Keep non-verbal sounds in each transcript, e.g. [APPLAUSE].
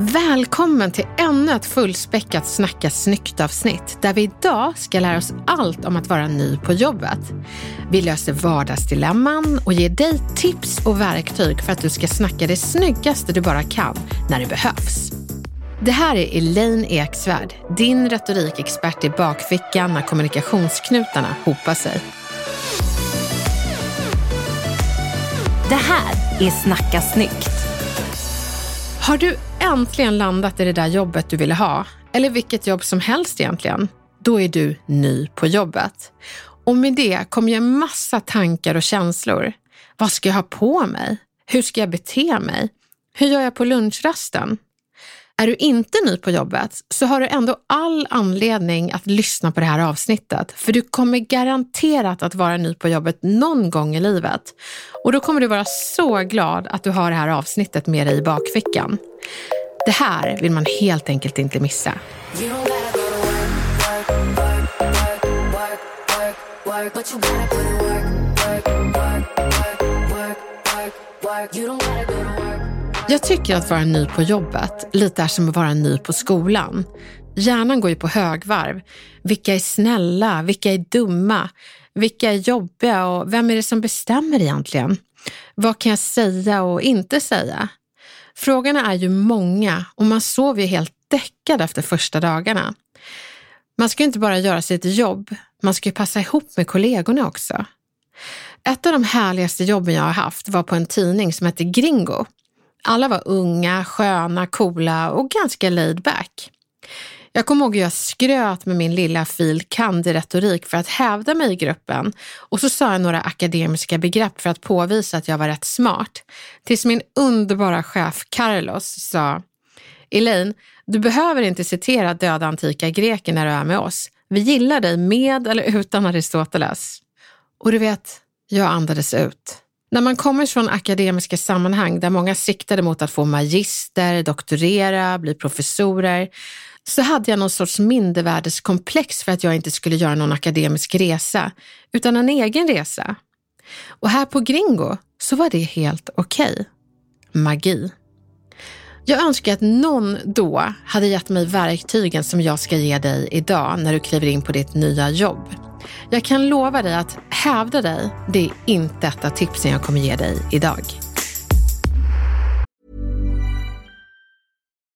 Välkommen till ännu ett fullspäckat Snacka snyggt-avsnitt där vi idag ska lära oss allt om att vara ny på jobbet. Vi löser vardagsdilemman och ger dig tips och verktyg för att du ska snacka det snyggaste du bara kan när det behövs. Det här är Elaine Eksvärd, din retorikexpert i bakfickan när kommunikationsknutarna hopar sig. Det här är Snacka snyggt. Har du äntligen landat i det där jobbet du ville ha, eller vilket jobb som helst egentligen, då är du ny på jobbet. Och med det kommer ju en massa tankar och känslor. Vad ska jag ha på mig? Hur ska jag bete mig? Hur gör jag på lunchrasten? Är du inte ny på jobbet så har du ändå all anledning att lyssna på det här avsnittet. För du kommer garanterat att vara ny på jobbet någon gång i livet. Och då kommer du vara så glad att du har det här avsnittet med dig i bakfickan. Det här vill man helt enkelt inte missa. You don't gotta jag tycker att vara ny på jobbet lite är som att vara ny på skolan. Hjärnan går ju på högvarv. Vilka är snälla? Vilka är dumma? Vilka är jobbiga? Och vem är det som bestämmer egentligen? Vad kan jag säga och inte säga? Frågorna är ju många och man sover ju helt däckad efter första dagarna. Man ska ju inte bara göra sitt jobb, man ska ju passa ihop med kollegorna också. Ett av de härligaste jobben jag har haft var på en tidning som hette Gringo. Alla var unga, sköna, coola och ganska laid back. Jag kommer ihåg hur jag skröt med min lilla fil. kandi-retorik för att hävda mig i gruppen och så sa jag några akademiska begrepp för att påvisa att jag var rätt smart. Tills min underbara chef Carlos sa Elaine, du behöver inte citera döda antika greker när du är med oss. Vi gillar dig med eller utan Aristoteles. Och du vet, jag andades ut. När man kommer från akademiska sammanhang där många siktade mot att få magister, doktorera, bli professorer, så hade jag någon sorts mindervärdeskomplex för att jag inte skulle göra någon akademisk resa, utan en egen resa. Och här på Gringo så var det helt okej. Magi. Jag önskar att någon då hade gett mig verktygen som jag ska ge dig idag när du kliver in på ditt nya jobb. Jag kan lova dig att hävda dig, det är inte ett av tipsen jag kommer ge dig idag.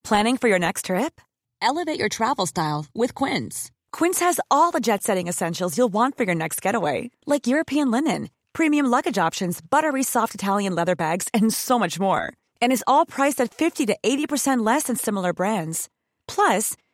Planning for your next trip? Elevate your travel style with Quince. Quince has all the jet setting essentials you'll want for your next getaway, like European linen, premium luggage options, buttery soft Italian leather bags, and so much more. And is all priced at 50 to 80% less than similar brands. Plus,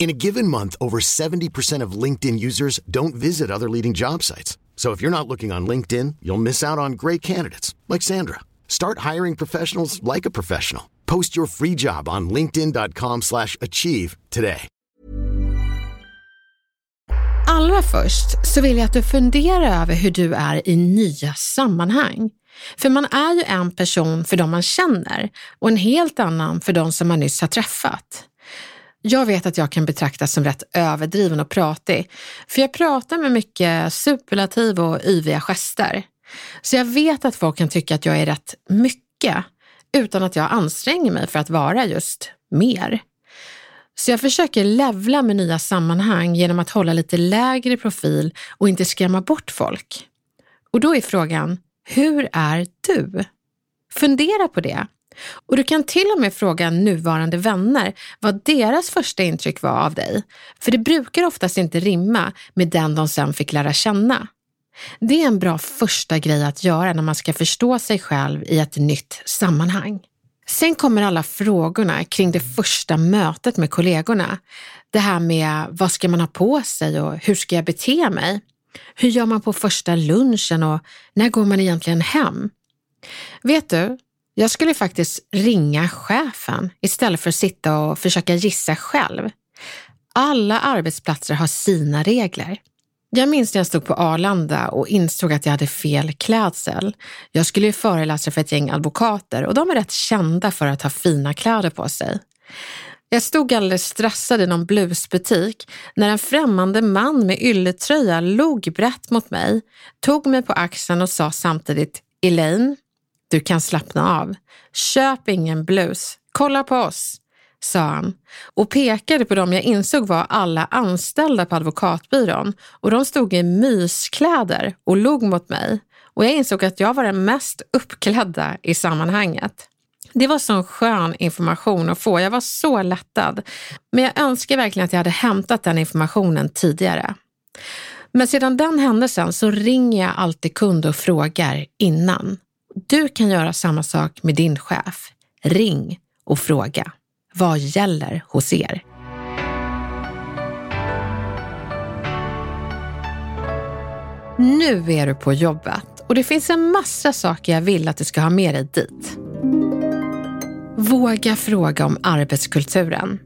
In a given month, over 70% of LinkedIn users don't visit other leading job sites. So if you're not looking on LinkedIn, you'll miss out on great candidates like Sandra. Start hiring professionals like a professional. Post your free job on linkedin.com/achieve slash achieve today. Allra först så vill jag att du funderar över hur du är i nya sammanhang. För man är ju en person för de man känner och en helt annan för de som man nyss har träffat. Jag vet att jag kan betraktas som rätt överdriven och pratig, för jag pratar med mycket superlativ och yviga gester. Så jag vet att folk kan tycka att jag är rätt mycket utan att jag anstränger mig för att vara just mer. Så jag försöker levla med nya sammanhang genom att hålla lite lägre profil och inte skrämma bort folk. Och då är frågan, hur är du? Fundera på det. Och du kan till och med fråga nuvarande vänner vad deras första intryck var av dig. För det brukar oftast inte rimma med den de sen fick lära känna. Det är en bra första grej att göra när man ska förstå sig själv i ett nytt sammanhang. Sen kommer alla frågorna kring det första mötet med kollegorna. Det här med vad ska man ha på sig och hur ska jag bete mig? Hur gör man på första lunchen och när går man egentligen hem? Vet du, jag skulle faktiskt ringa chefen istället för att sitta och försöka gissa själv. Alla arbetsplatser har sina regler. Jag minns när jag stod på Arlanda och insåg att jag hade fel klädsel. Jag skulle ju föreläsa för ett gäng advokater och de är rätt kända för att ha fina kläder på sig. Jag stod alldeles stressad i någon blusbutik när en främmande man med ylletröja log brett mot mig, tog mig på axeln och sa samtidigt Elaine, du kan slappna av. Köp ingen blus. Kolla på oss sa han och pekade på dem jag insåg var alla anställda på advokatbyrån och de stod i myskläder och log mot mig och jag insåg att jag var den mest uppklädda i sammanhanget. Det var sån skön information att få. Jag var så lättad. Men jag önskar verkligen att jag hade hämtat den informationen tidigare. Men sedan den händelsen så ringer jag alltid kunder och frågar innan. Du kan göra samma sak med din chef. Ring och fråga. Vad gäller hos er? Nu är du på jobbet och det finns en massa saker jag vill att du ska ha med dig dit. Våga fråga om arbetskulturen.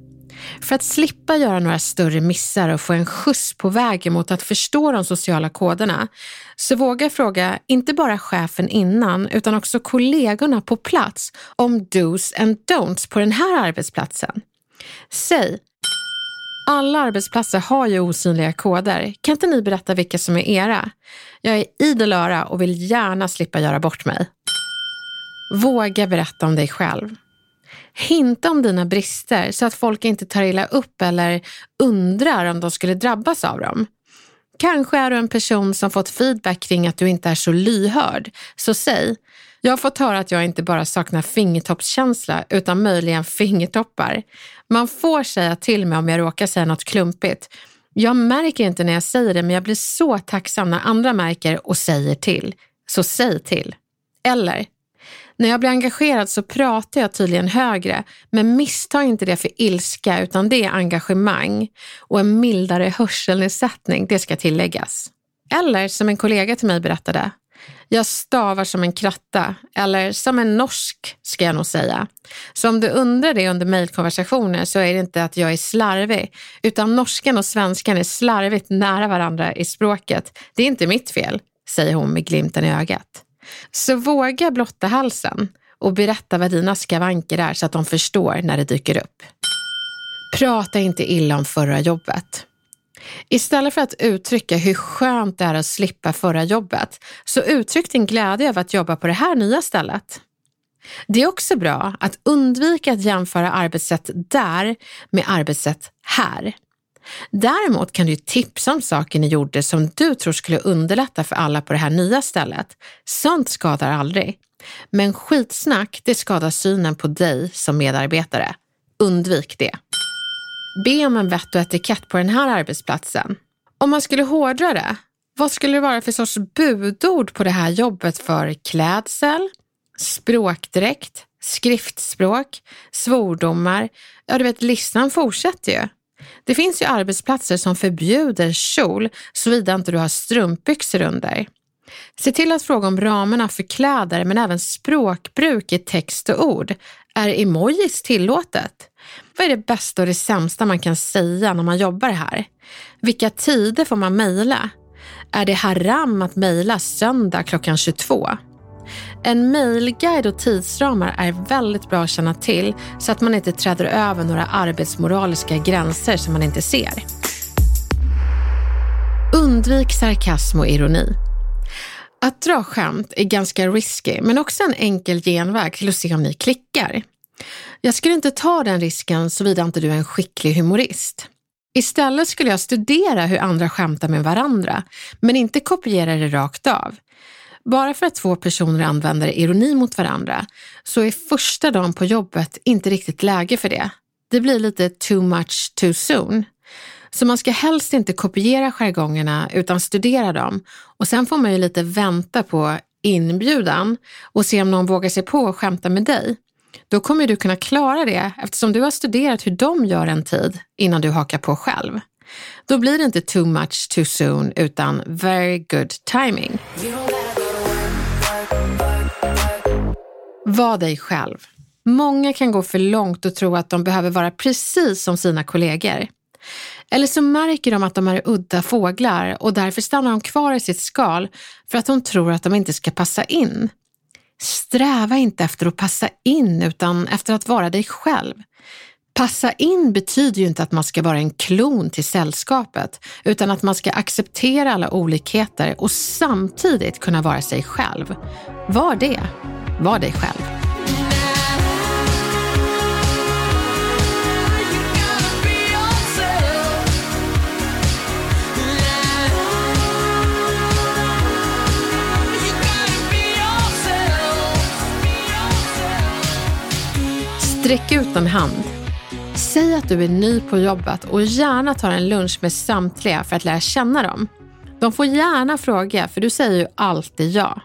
För att slippa göra några större missar och få en skjuts på vägen mot att förstå de sociala koderna, så våga fråga inte bara chefen innan utan också kollegorna på plats om dos and don'ts på den här arbetsplatsen. Säg alla arbetsplatser har ju osynliga koder. Kan inte ni berätta vilka som är era? Jag är idel öra och vill gärna slippa göra bort mig. Våga berätta om dig själv. Hinta om dina brister så att folk inte tar illa upp eller undrar om de skulle drabbas av dem. Kanske är du en person som fått feedback kring att du inte är så lyhörd, så säg jag har fått höra att jag inte bara saknar fingertoppskänsla utan möjligen fingertoppar. Man får säga till mig om jag råkar säga något klumpigt. Jag märker inte när jag säger det men jag blir så tacksam när andra märker och säger till. Så säg till. Eller när jag blir engagerad så pratar jag tydligen högre, men missta inte det för ilska utan det är engagemang och en mildare hörselnedsättning, det ska tilläggas. Eller som en kollega till mig berättade, jag stavar som en kratta, eller som en norsk ska jag nog säga. Så om du undrar det under mejlkonversationer så är det inte att jag är slarvig, utan norskan och svenskan är slarvigt nära varandra i språket. Det är inte mitt fel, säger hon med glimten i ögat. Så våga blotta halsen och berätta vad dina skavanker är så att de förstår när det dyker upp. Prata inte illa om förra jobbet. Istället för att uttrycka hur skönt det är att slippa förra jobbet, så uttryck din glädje över att jobba på det här nya stället. Det är också bra att undvika att jämföra arbetssätt där med arbetssätt här. Däremot kan du tipsa om saker ni gjorde som du tror skulle underlätta för alla på det här nya stället. Sånt skadar aldrig. Men skitsnack, det skadar synen på dig som medarbetare. Undvik det. Be om en vett och etikett på den här arbetsplatsen. Om man skulle hårdra det, vad skulle det vara för sorts budord på det här jobbet för klädsel, språkdräkt, skriftspråk, svordomar? Ja, du vet, listan fortsätter ju. Det finns ju arbetsplatser som förbjuder kjol såvida inte du har strumpbyxor under. Se till att fråga om ramarna för kläder men även språkbruk i text och ord. Är emojis tillåtet? Vad är det bästa och det sämsta man kan säga när man jobbar här? Vilka tider får man mejla? Är det haram att mejla söndag klockan 22? En mejlguide och tidsramar är väldigt bra att känna till så att man inte träder över några arbetsmoraliska gränser som man inte ser. Undvik sarkasm och ironi. Att dra skämt är ganska risky, men också en enkel genväg till att se om ni klickar. Jag skulle inte ta den risken såvida inte du är en skicklig humorist. Istället skulle jag studera hur andra skämtar med varandra, men inte kopiera det rakt av. Bara för att två personer använder ironi mot varandra så är första dagen på jobbet inte riktigt läge för det. Det blir lite too much too soon. Så man ska helst inte kopiera jargongerna utan studera dem och sen får man ju lite vänta på inbjudan och se om någon vågar sig på att skämta med dig. Då kommer du kunna klara det eftersom du har studerat hur de gör en tid innan du hakar på själv. Då blir det inte too much too soon utan very good timing. Var dig själv. Många kan gå för långt och tro att de behöver vara precis som sina kollegor. Eller så märker de att de är udda fåglar och därför stannar de kvar i sitt skal för att de tror att de inte ska passa in. Sträva inte efter att passa in utan efter att vara dig själv. Passa in betyder ju inte att man ska vara en klon till sällskapet utan att man ska acceptera alla olikheter och samtidigt kunna vara sig själv. Var det. Var dig själv. Sträck ut en hand. Säg att du är ny på jobbet och gärna tar en lunch med samtliga för att lära känna dem. De får gärna fråga, för du säger ju alltid ja.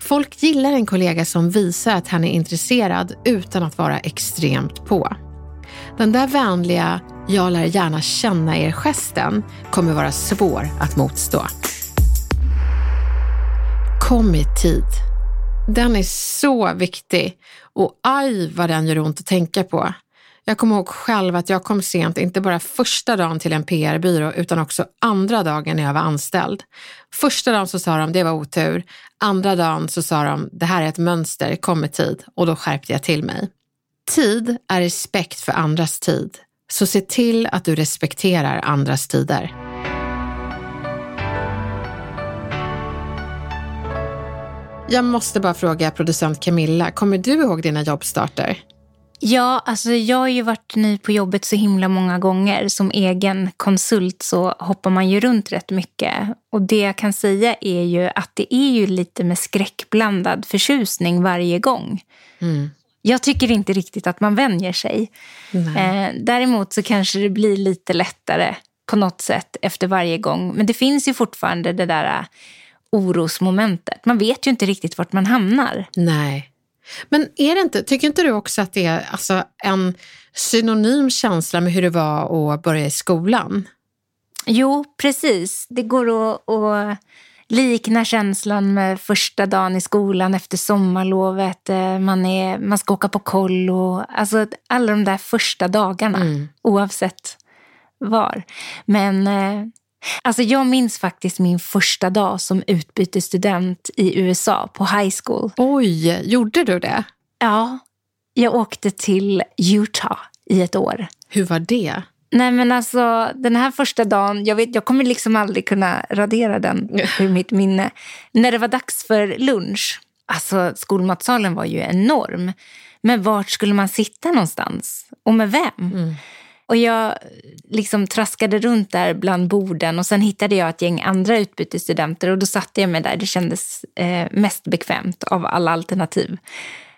Folk gillar en kollega som visar att han är intresserad utan att vara extremt på. Den där vänliga “jag lär gärna känna er”-gesten kommer vara svår att motstå. Kom i tid. Den är så viktig och aj vad den gör ont att tänka på. Jag kommer ihåg själv att jag kom sent, inte bara första dagen till en PR-byrå utan också andra dagen när jag var anställd. Första dagen så sa de, det var otur. Andra dagen så sa de, det här är ett mönster, kom i tid. Och då skärpte jag till mig. Tid är respekt för andras tid. Så se till att du respekterar andras tider. Jag måste bara fråga producent Camilla, kommer du ihåg dina jobbstarter? Ja, alltså jag har ju varit ny på jobbet så himla många gånger. Som egen konsult så hoppar man ju runt rätt mycket. Och det jag kan säga är ju att det är ju lite med skräckblandad förtjusning varje gång. Mm. Jag tycker inte riktigt att man vänjer sig. Eh, däremot så kanske det blir lite lättare på något sätt efter varje gång. Men det finns ju fortfarande det där orosmomentet. Man vet ju inte riktigt vart man hamnar. Nej. Men är det inte, tycker inte du också att det är alltså en synonym känsla med hur det var att börja i skolan? Jo, precis. Det går att, att likna känslan med första dagen i skolan efter sommarlovet. Eh, man, är, man ska åka på kollo. Alltså alla de där första dagarna, mm. oavsett var. Men eh, Alltså jag minns faktiskt min första dag som utbytesstudent i USA på high school. Oj, gjorde du det? Ja, jag åkte till Utah i ett år. Hur var det? Nej men alltså den här första dagen, jag, vet, jag kommer liksom aldrig kunna radera den [LAUGHS] ur mitt minne. När det var dags för lunch, alltså skolmatsalen var ju enorm. Men vart skulle man sitta någonstans? Och med vem? Mm. Och jag liksom traskade runt där bland borden och sen hittade jag ett gäng andra utbytesstudenter och då satte jag mig där. Det kändes eh, mest bekvämt av alla alternativ.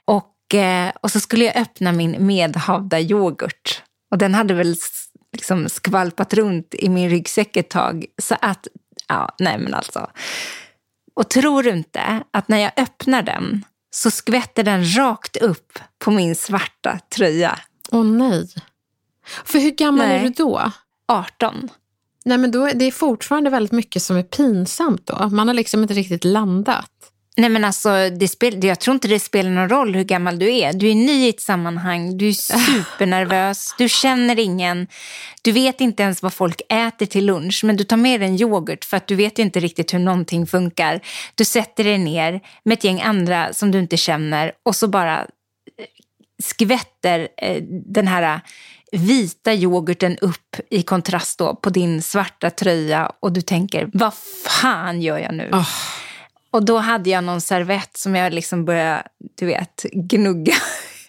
Och, eh, och så skulle jag öppna min medhavda yoghurt. Och den hade väl liksom skvalpat runt i min ryggsäck ett tag. Så att, ja, nej men alltså. Och tror du inte att när jag öppnar den så skvätter den rakt upp på min svarta tröja. Åh oh, nej. För hur gammal Nej. är du då? 18. Nej, men då, det är fortfarande väldigt mycket som är pinsamt då. Man har liksom inte riktigt landat. Nej men alltså, det spel, jag tror inte det spelar någon roll hur gammal du är. Du är ny i ett sammanhang, du är [LAUGHS] supernervös, du känner ingen. Du vet inte ens vad folk äter till lunch, men du tar med dig en yoghurt för att du vet inte riktigt hur någonting funkar. Du sätter dig ner med ett gäng andra som du inte känner och så bara eh, skvätter eh, den här vita yoghurten upp i kontrast då på din svarta tröja och du tänker, vad fan gör jag nu? Oh. Och då hade jag någon servett som jag liksom började, du vet, gnugga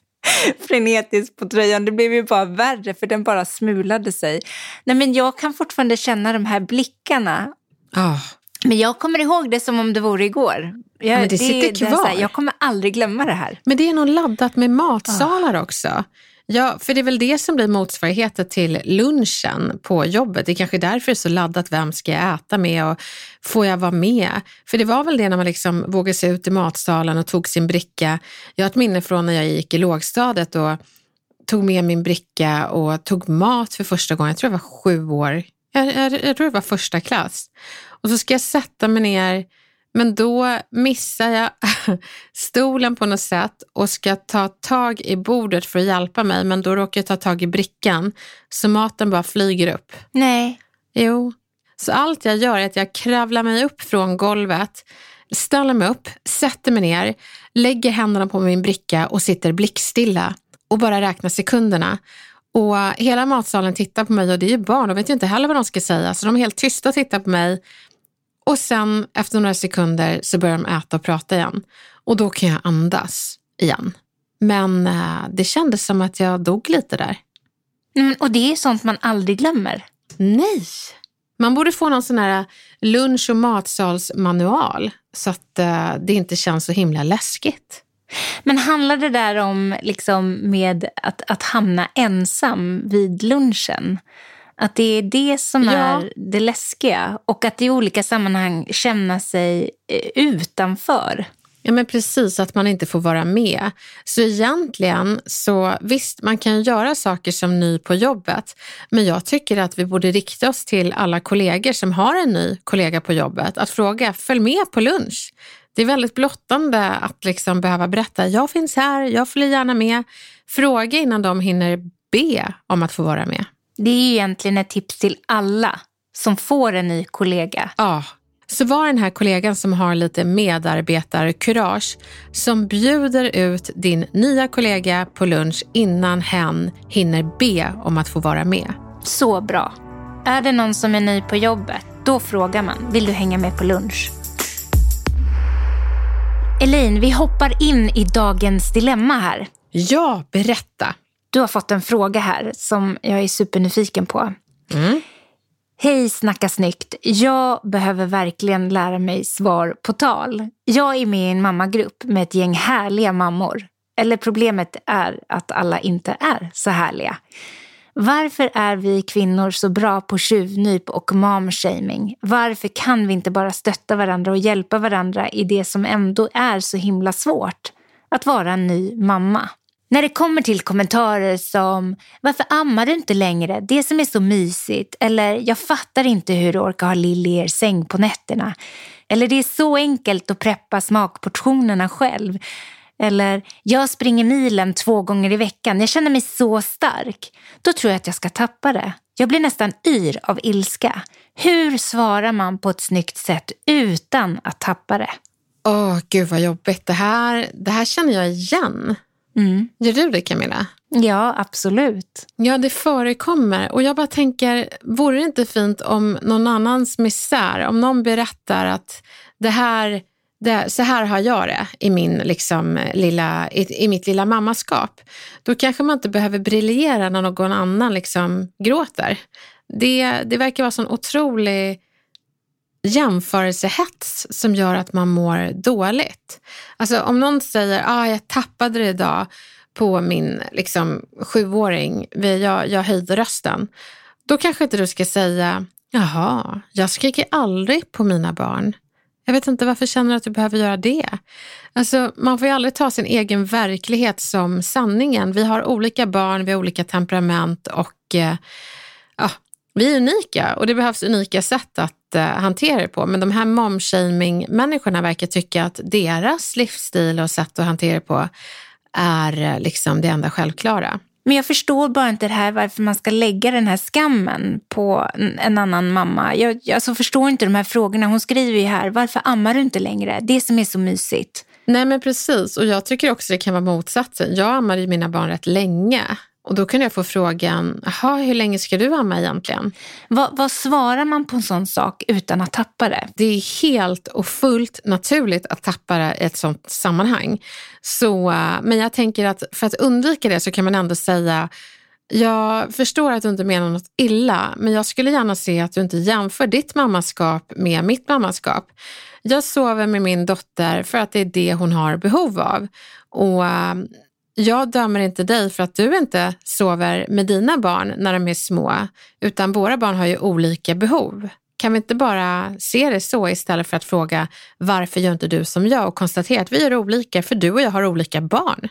[LAUGHS] frenetiskt på tröjan. Det blev ju bara värre för den bara smulade sig. Nej men jag kan fortfarande känna de här blickarna. Oh. Men jag kommer ihåg det som om det vore igår. Jag, ja, men det sitter det, kvar. Det här, jag kommer aldrig glömma det här. Men det är nog laddat med matsalar oh. också. Ja, för det är väl det som blir motsvarigheten till lunchen på jobbet. Det är kanske därför det är så laddat, vem ska jag äta med och får jag vara med? För det var väl det när man liksom vågade sig ut i matsalen och tog sin bricka. Jag har ett minne från när jag gick i lågstadiet och tog med min bricka och tog mat för första gången. Jag tror jag var sju år. Jag, jag, jag tror det var första klass. Och så ska jag sätta mig ner men då missar jag [LAUGHS] stolen på något sätt och ska ta tag i bordet för att hjälpa mig, men då råkar jag ta tag i brickan så maten bara flyger upp. Nej. Jo. Så allt jag gör är att jag kravlar mig upp från golvet, ställer mig upp, sätter mig ner, lägger händerna på min bricka och sitter blickstilla och bara räknar sekunderna. Och hela matsalen tittar på mig och det är ju barn, de vet ju inte heller vad de ska säga, så de är helt tysta och tittar på mig och sen efter några sekunder så börjar de äta och prata igen. Och då kan jag andas igen. Men eh, det kändes som att jag dog lite där. Mm, och det är sånt man aldrig glömmer. Nej. Man borde få någon sån här lunch och matsalsmanual så att eh, det inte känns så himla läskigt. Men handlar det där om liksom med att, att hamna ensam vid lunchen? Att det är det som ja. är det läskiga och att i olika sammanhang känna sig eh, utanför. Ja men precis, att man inte får vara med. Så egentligen, så visst man kan göra saker som ny på jobbet, men jag tycker att vi borde rikta oss till alla kollegor som har en ny kollega på jobbet, att fråga, följ med på lunch. Det är väldigt blottande att liksom behöva berätta, jag finns här, jag följer gärna med. Fråga innan de hinner be om att få vara med. Det är egentligen ett tips till alla som får en ny kollega. Ja, så var den här kollegan som har lite medarbetarkurage som bjuder ut din nya kollega på lunch innan hen hinner be om att få vara med. Så bra. Är det någon som är ny på jobbet, då frågar man, vill du hänga med på lunch? Elin, vi hoppar in i dagens dilemma här. Ja, berätta. Du har fått en fråga här som jag är supernyfiken på. Mm. Hej Snacka snyggt. Jag behöver verkligen lära mig svar på tal. Jag är med i en mammagrupp med ett gäng härliga mammor. Eller problemet är att alla inte är så härliga. Varför är vi kvinnor så bra på tjuvnyp och momshaming? Varför kan vi inte bara stötta varandra och hjälpa varandra i det som ändå är så himla svårt? Att vara en ny mamma. När det kommer till kommentarer som “Varför ammar du inte längre? Det som är så mysigt” eller “Jag fattar inte hur du orkar ha Lill i er säng på nätterna” eller “Det är så enkelt att preppa smakportionerna själv” eller “Jag springer milen två gånger i veckan, jag känner mig så stark” då tror jag att jag ska tappa det. Jag blir nästan yr av ilska. Hur svarar man på ett snyggt sätt utan att tappa det? Åh, oh, gud vad jobbigt. Det här, det här känner jag igen. Mm. Gör du det Camilla? Ja, absolut. Ja, det förekommer. Och jag bara tänker, vore det inte fint om någon annans misär, om någon berättar att det här, det, så här har jag det i, min, liksom, lilla, i, i mitt lilla mammaskap. Då kanske man inte behöver briljera när någon annan liksom, gråter. Det, det verkar vara sån otrolig jämförelsehets som gör att man mår dåligt. Alltså om någon säger ah, jag tappade det idag på min liksom, sjuåring, jag, jag höjde rösten. Då kanske inte du ska säga jaha, jag skriker aldrig på mina barn. Jag vet inte varför känner du att du behöver göra det. Alltså, man får ju aldrig ta sin egen verklighet som sanningen. Vi har olika barn, vi har olika temperament och eh, vi är unika och det behövs unika sätt att eh, hantera det på. Men de här momshaming-människorna verkar tycka att deras livsstil och sätt att hantera det på är eh, liksom det enda självklara. Men jag förstår bara inte det här varför man ska lägga den här skammen på en- en annan mamma. Jag, jag alltså förstår inte de här frågorna. Hon skriver ju här, varför ammar du inte längre? Det som är så mysigt. Nej men precis och jag tycker också det kan vara motsatsen. Jag ammade ju mina barn rätt länge och då kunde jag få frågan, jaha hur länge ska du amma egentligen? Vad, vad svarar man på en sån sak utan att tappa det? Det är helt och fullt naturligt att tappa det i ett sånt sammanhang. Så, eh, men jag tänker att för att undvika det så kan man ändå säga jag förstår att du inte menar något illa, men jag skulle gärna se att du inte jämför ditt mammaskap med mitt mammaskap. Jag sover med min dotter för att det är det hon har behov av. Och eh, jag dömer inte dig för att du inte sover med dina barn när de är små, utan våra barn har ju olika behov. Kan vi inte bara se det så istället för att fråga varför gör inte du som jag och konstatera att vi gör olika för du och jag har olika barn?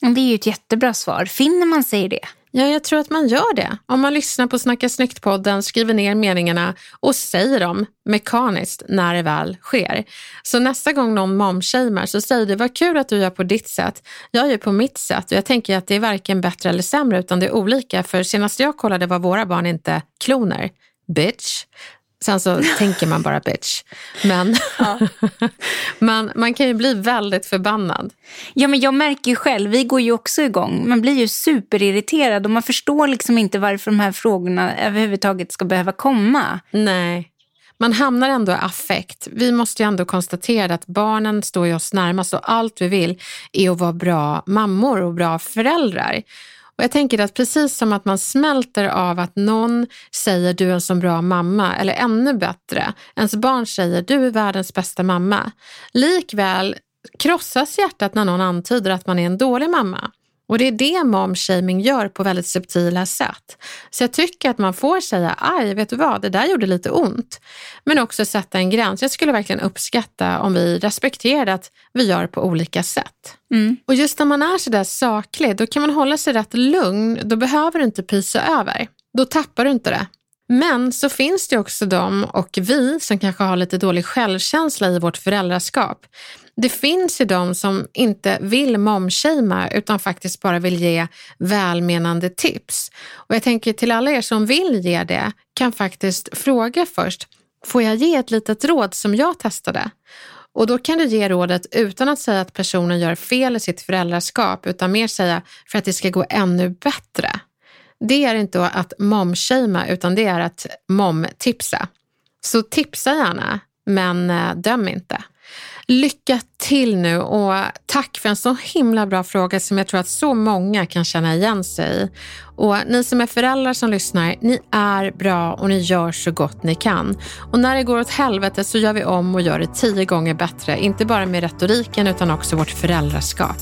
Det är ju ett jättebra svar. Finner man sig i det? Ja, jag tror att man gör det. Om man lyssnar på Snacka snyggt-podden, skriver ner meningarna och säger dem mekaniskt när det väl sker. Så nästa gång någon momshamear så säger det vad kul att du gör på ditt sätt. Jag gör på mitt sätt och jag tänker att det är varken bättre eller sämre utan det är olika. För senast jag kollade var våra barn inte kloner. Bitch. Sen så tänker man bara bitch. Men [LAUGHS] man, man kan ju bli väldigt förbannad. Ja, men jag märker ju själv, vi går ju också igång. Man blir ju superirriterad och man förstår liksom inte varför de här frågorna överhuvudtaget ska behöva komma. Nej. Man hamnar ändå i affekt. Vi måste ju ändå konstatera att barnen står ju oss närmast och allt vi vill är att vara bra mammor och bra föräldrar. Och jag tänker att precis som att man smälter av att någon säger du är en så bra mamma eller ännu bättre, ens barn säger du är världens bästa mamma. Likväl krossas hjärtat när någon antyder att man är en dålig mamma. Och det är det momshaming gör på väldigt subtila sätt. Så jag tycker att man får säga, aj, vet du vad, det där gjorde lite ont. Men också sätta en gräns. Jag skulle verkligen uppskatta om vi respekterade att vi gör på olika sätt. Och just när man är sådär saklig, då kan man hålla sig rätt lugn. Då behöver du inte pysa över. Då tappar du inte det. Men så finns det också de och vi som kanske har lite dålig självkänsla i vårt föräldraskap. Det finns ju de som inte vill momshamea utan faktiskt bara vill ge välmenande tips. Och jag tänker till alla er som vill ge det kan faktiskt fråga först, får jag ge ett litet råd som jag testade? Och då kan du ge rådet utan att säga att personen gör fel i sitt föräldraskap utan mer säga för att det ska gå ännu bättre. Det är inte att momshamea utan det är att momtipsa. Så tipsa gärna, men eh, döm inte. Lycka till nu och tack för en så himla bra fråga som jag tror att så många kan känna igen sig i. Och ni som är föräldrar som lyssnar, ni är bra och ni gör så gott ni kan. Och när det går åt helvete så gör vi om och gör det tio gånger bättre. Inte bara med retoriken utan också vårt föräldraskap.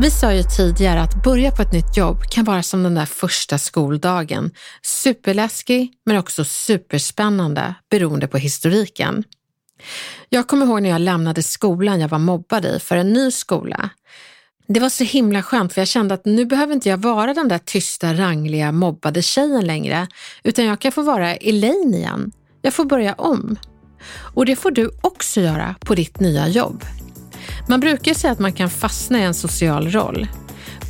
Vi sa ju tidigare att börja på ett nytt jobb kan vara som den där första skoldagen. Superläskig men också superspännande beroende på historiken. Jag kommer ihåg när jag lämnade skolan jag var mobbad i för en ny skola. Det var så himla skönt för jag kände att nu behöver inte jag vara den där tysta, rangliga, mobbade tjejen längre utan jag kan få vara Elaine igen. Jag får börja om. Och det får du också göra på ditt nya jobb. Man brukar säga att man kan fastna i en social roll.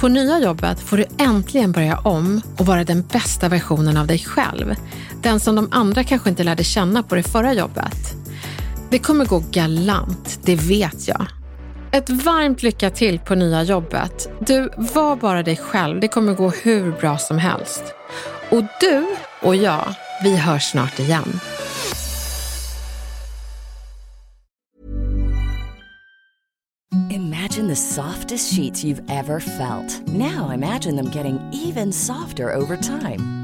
På nya jobbet får du äntligen börja om och vara den bästa versionen av dig själv. Den som de andra kanske inte lärde känna på det förra jobbet. Det kommer gå galant, det vet jag. Ett varmt lycka till på nya jobbet. Du, var bara dig själv. Det kommer gå hur bra som helst. Och du och jag, vi hörs snart igen. Imagine the softest sheets you've ever felt. Now imagine them getting even softer over time.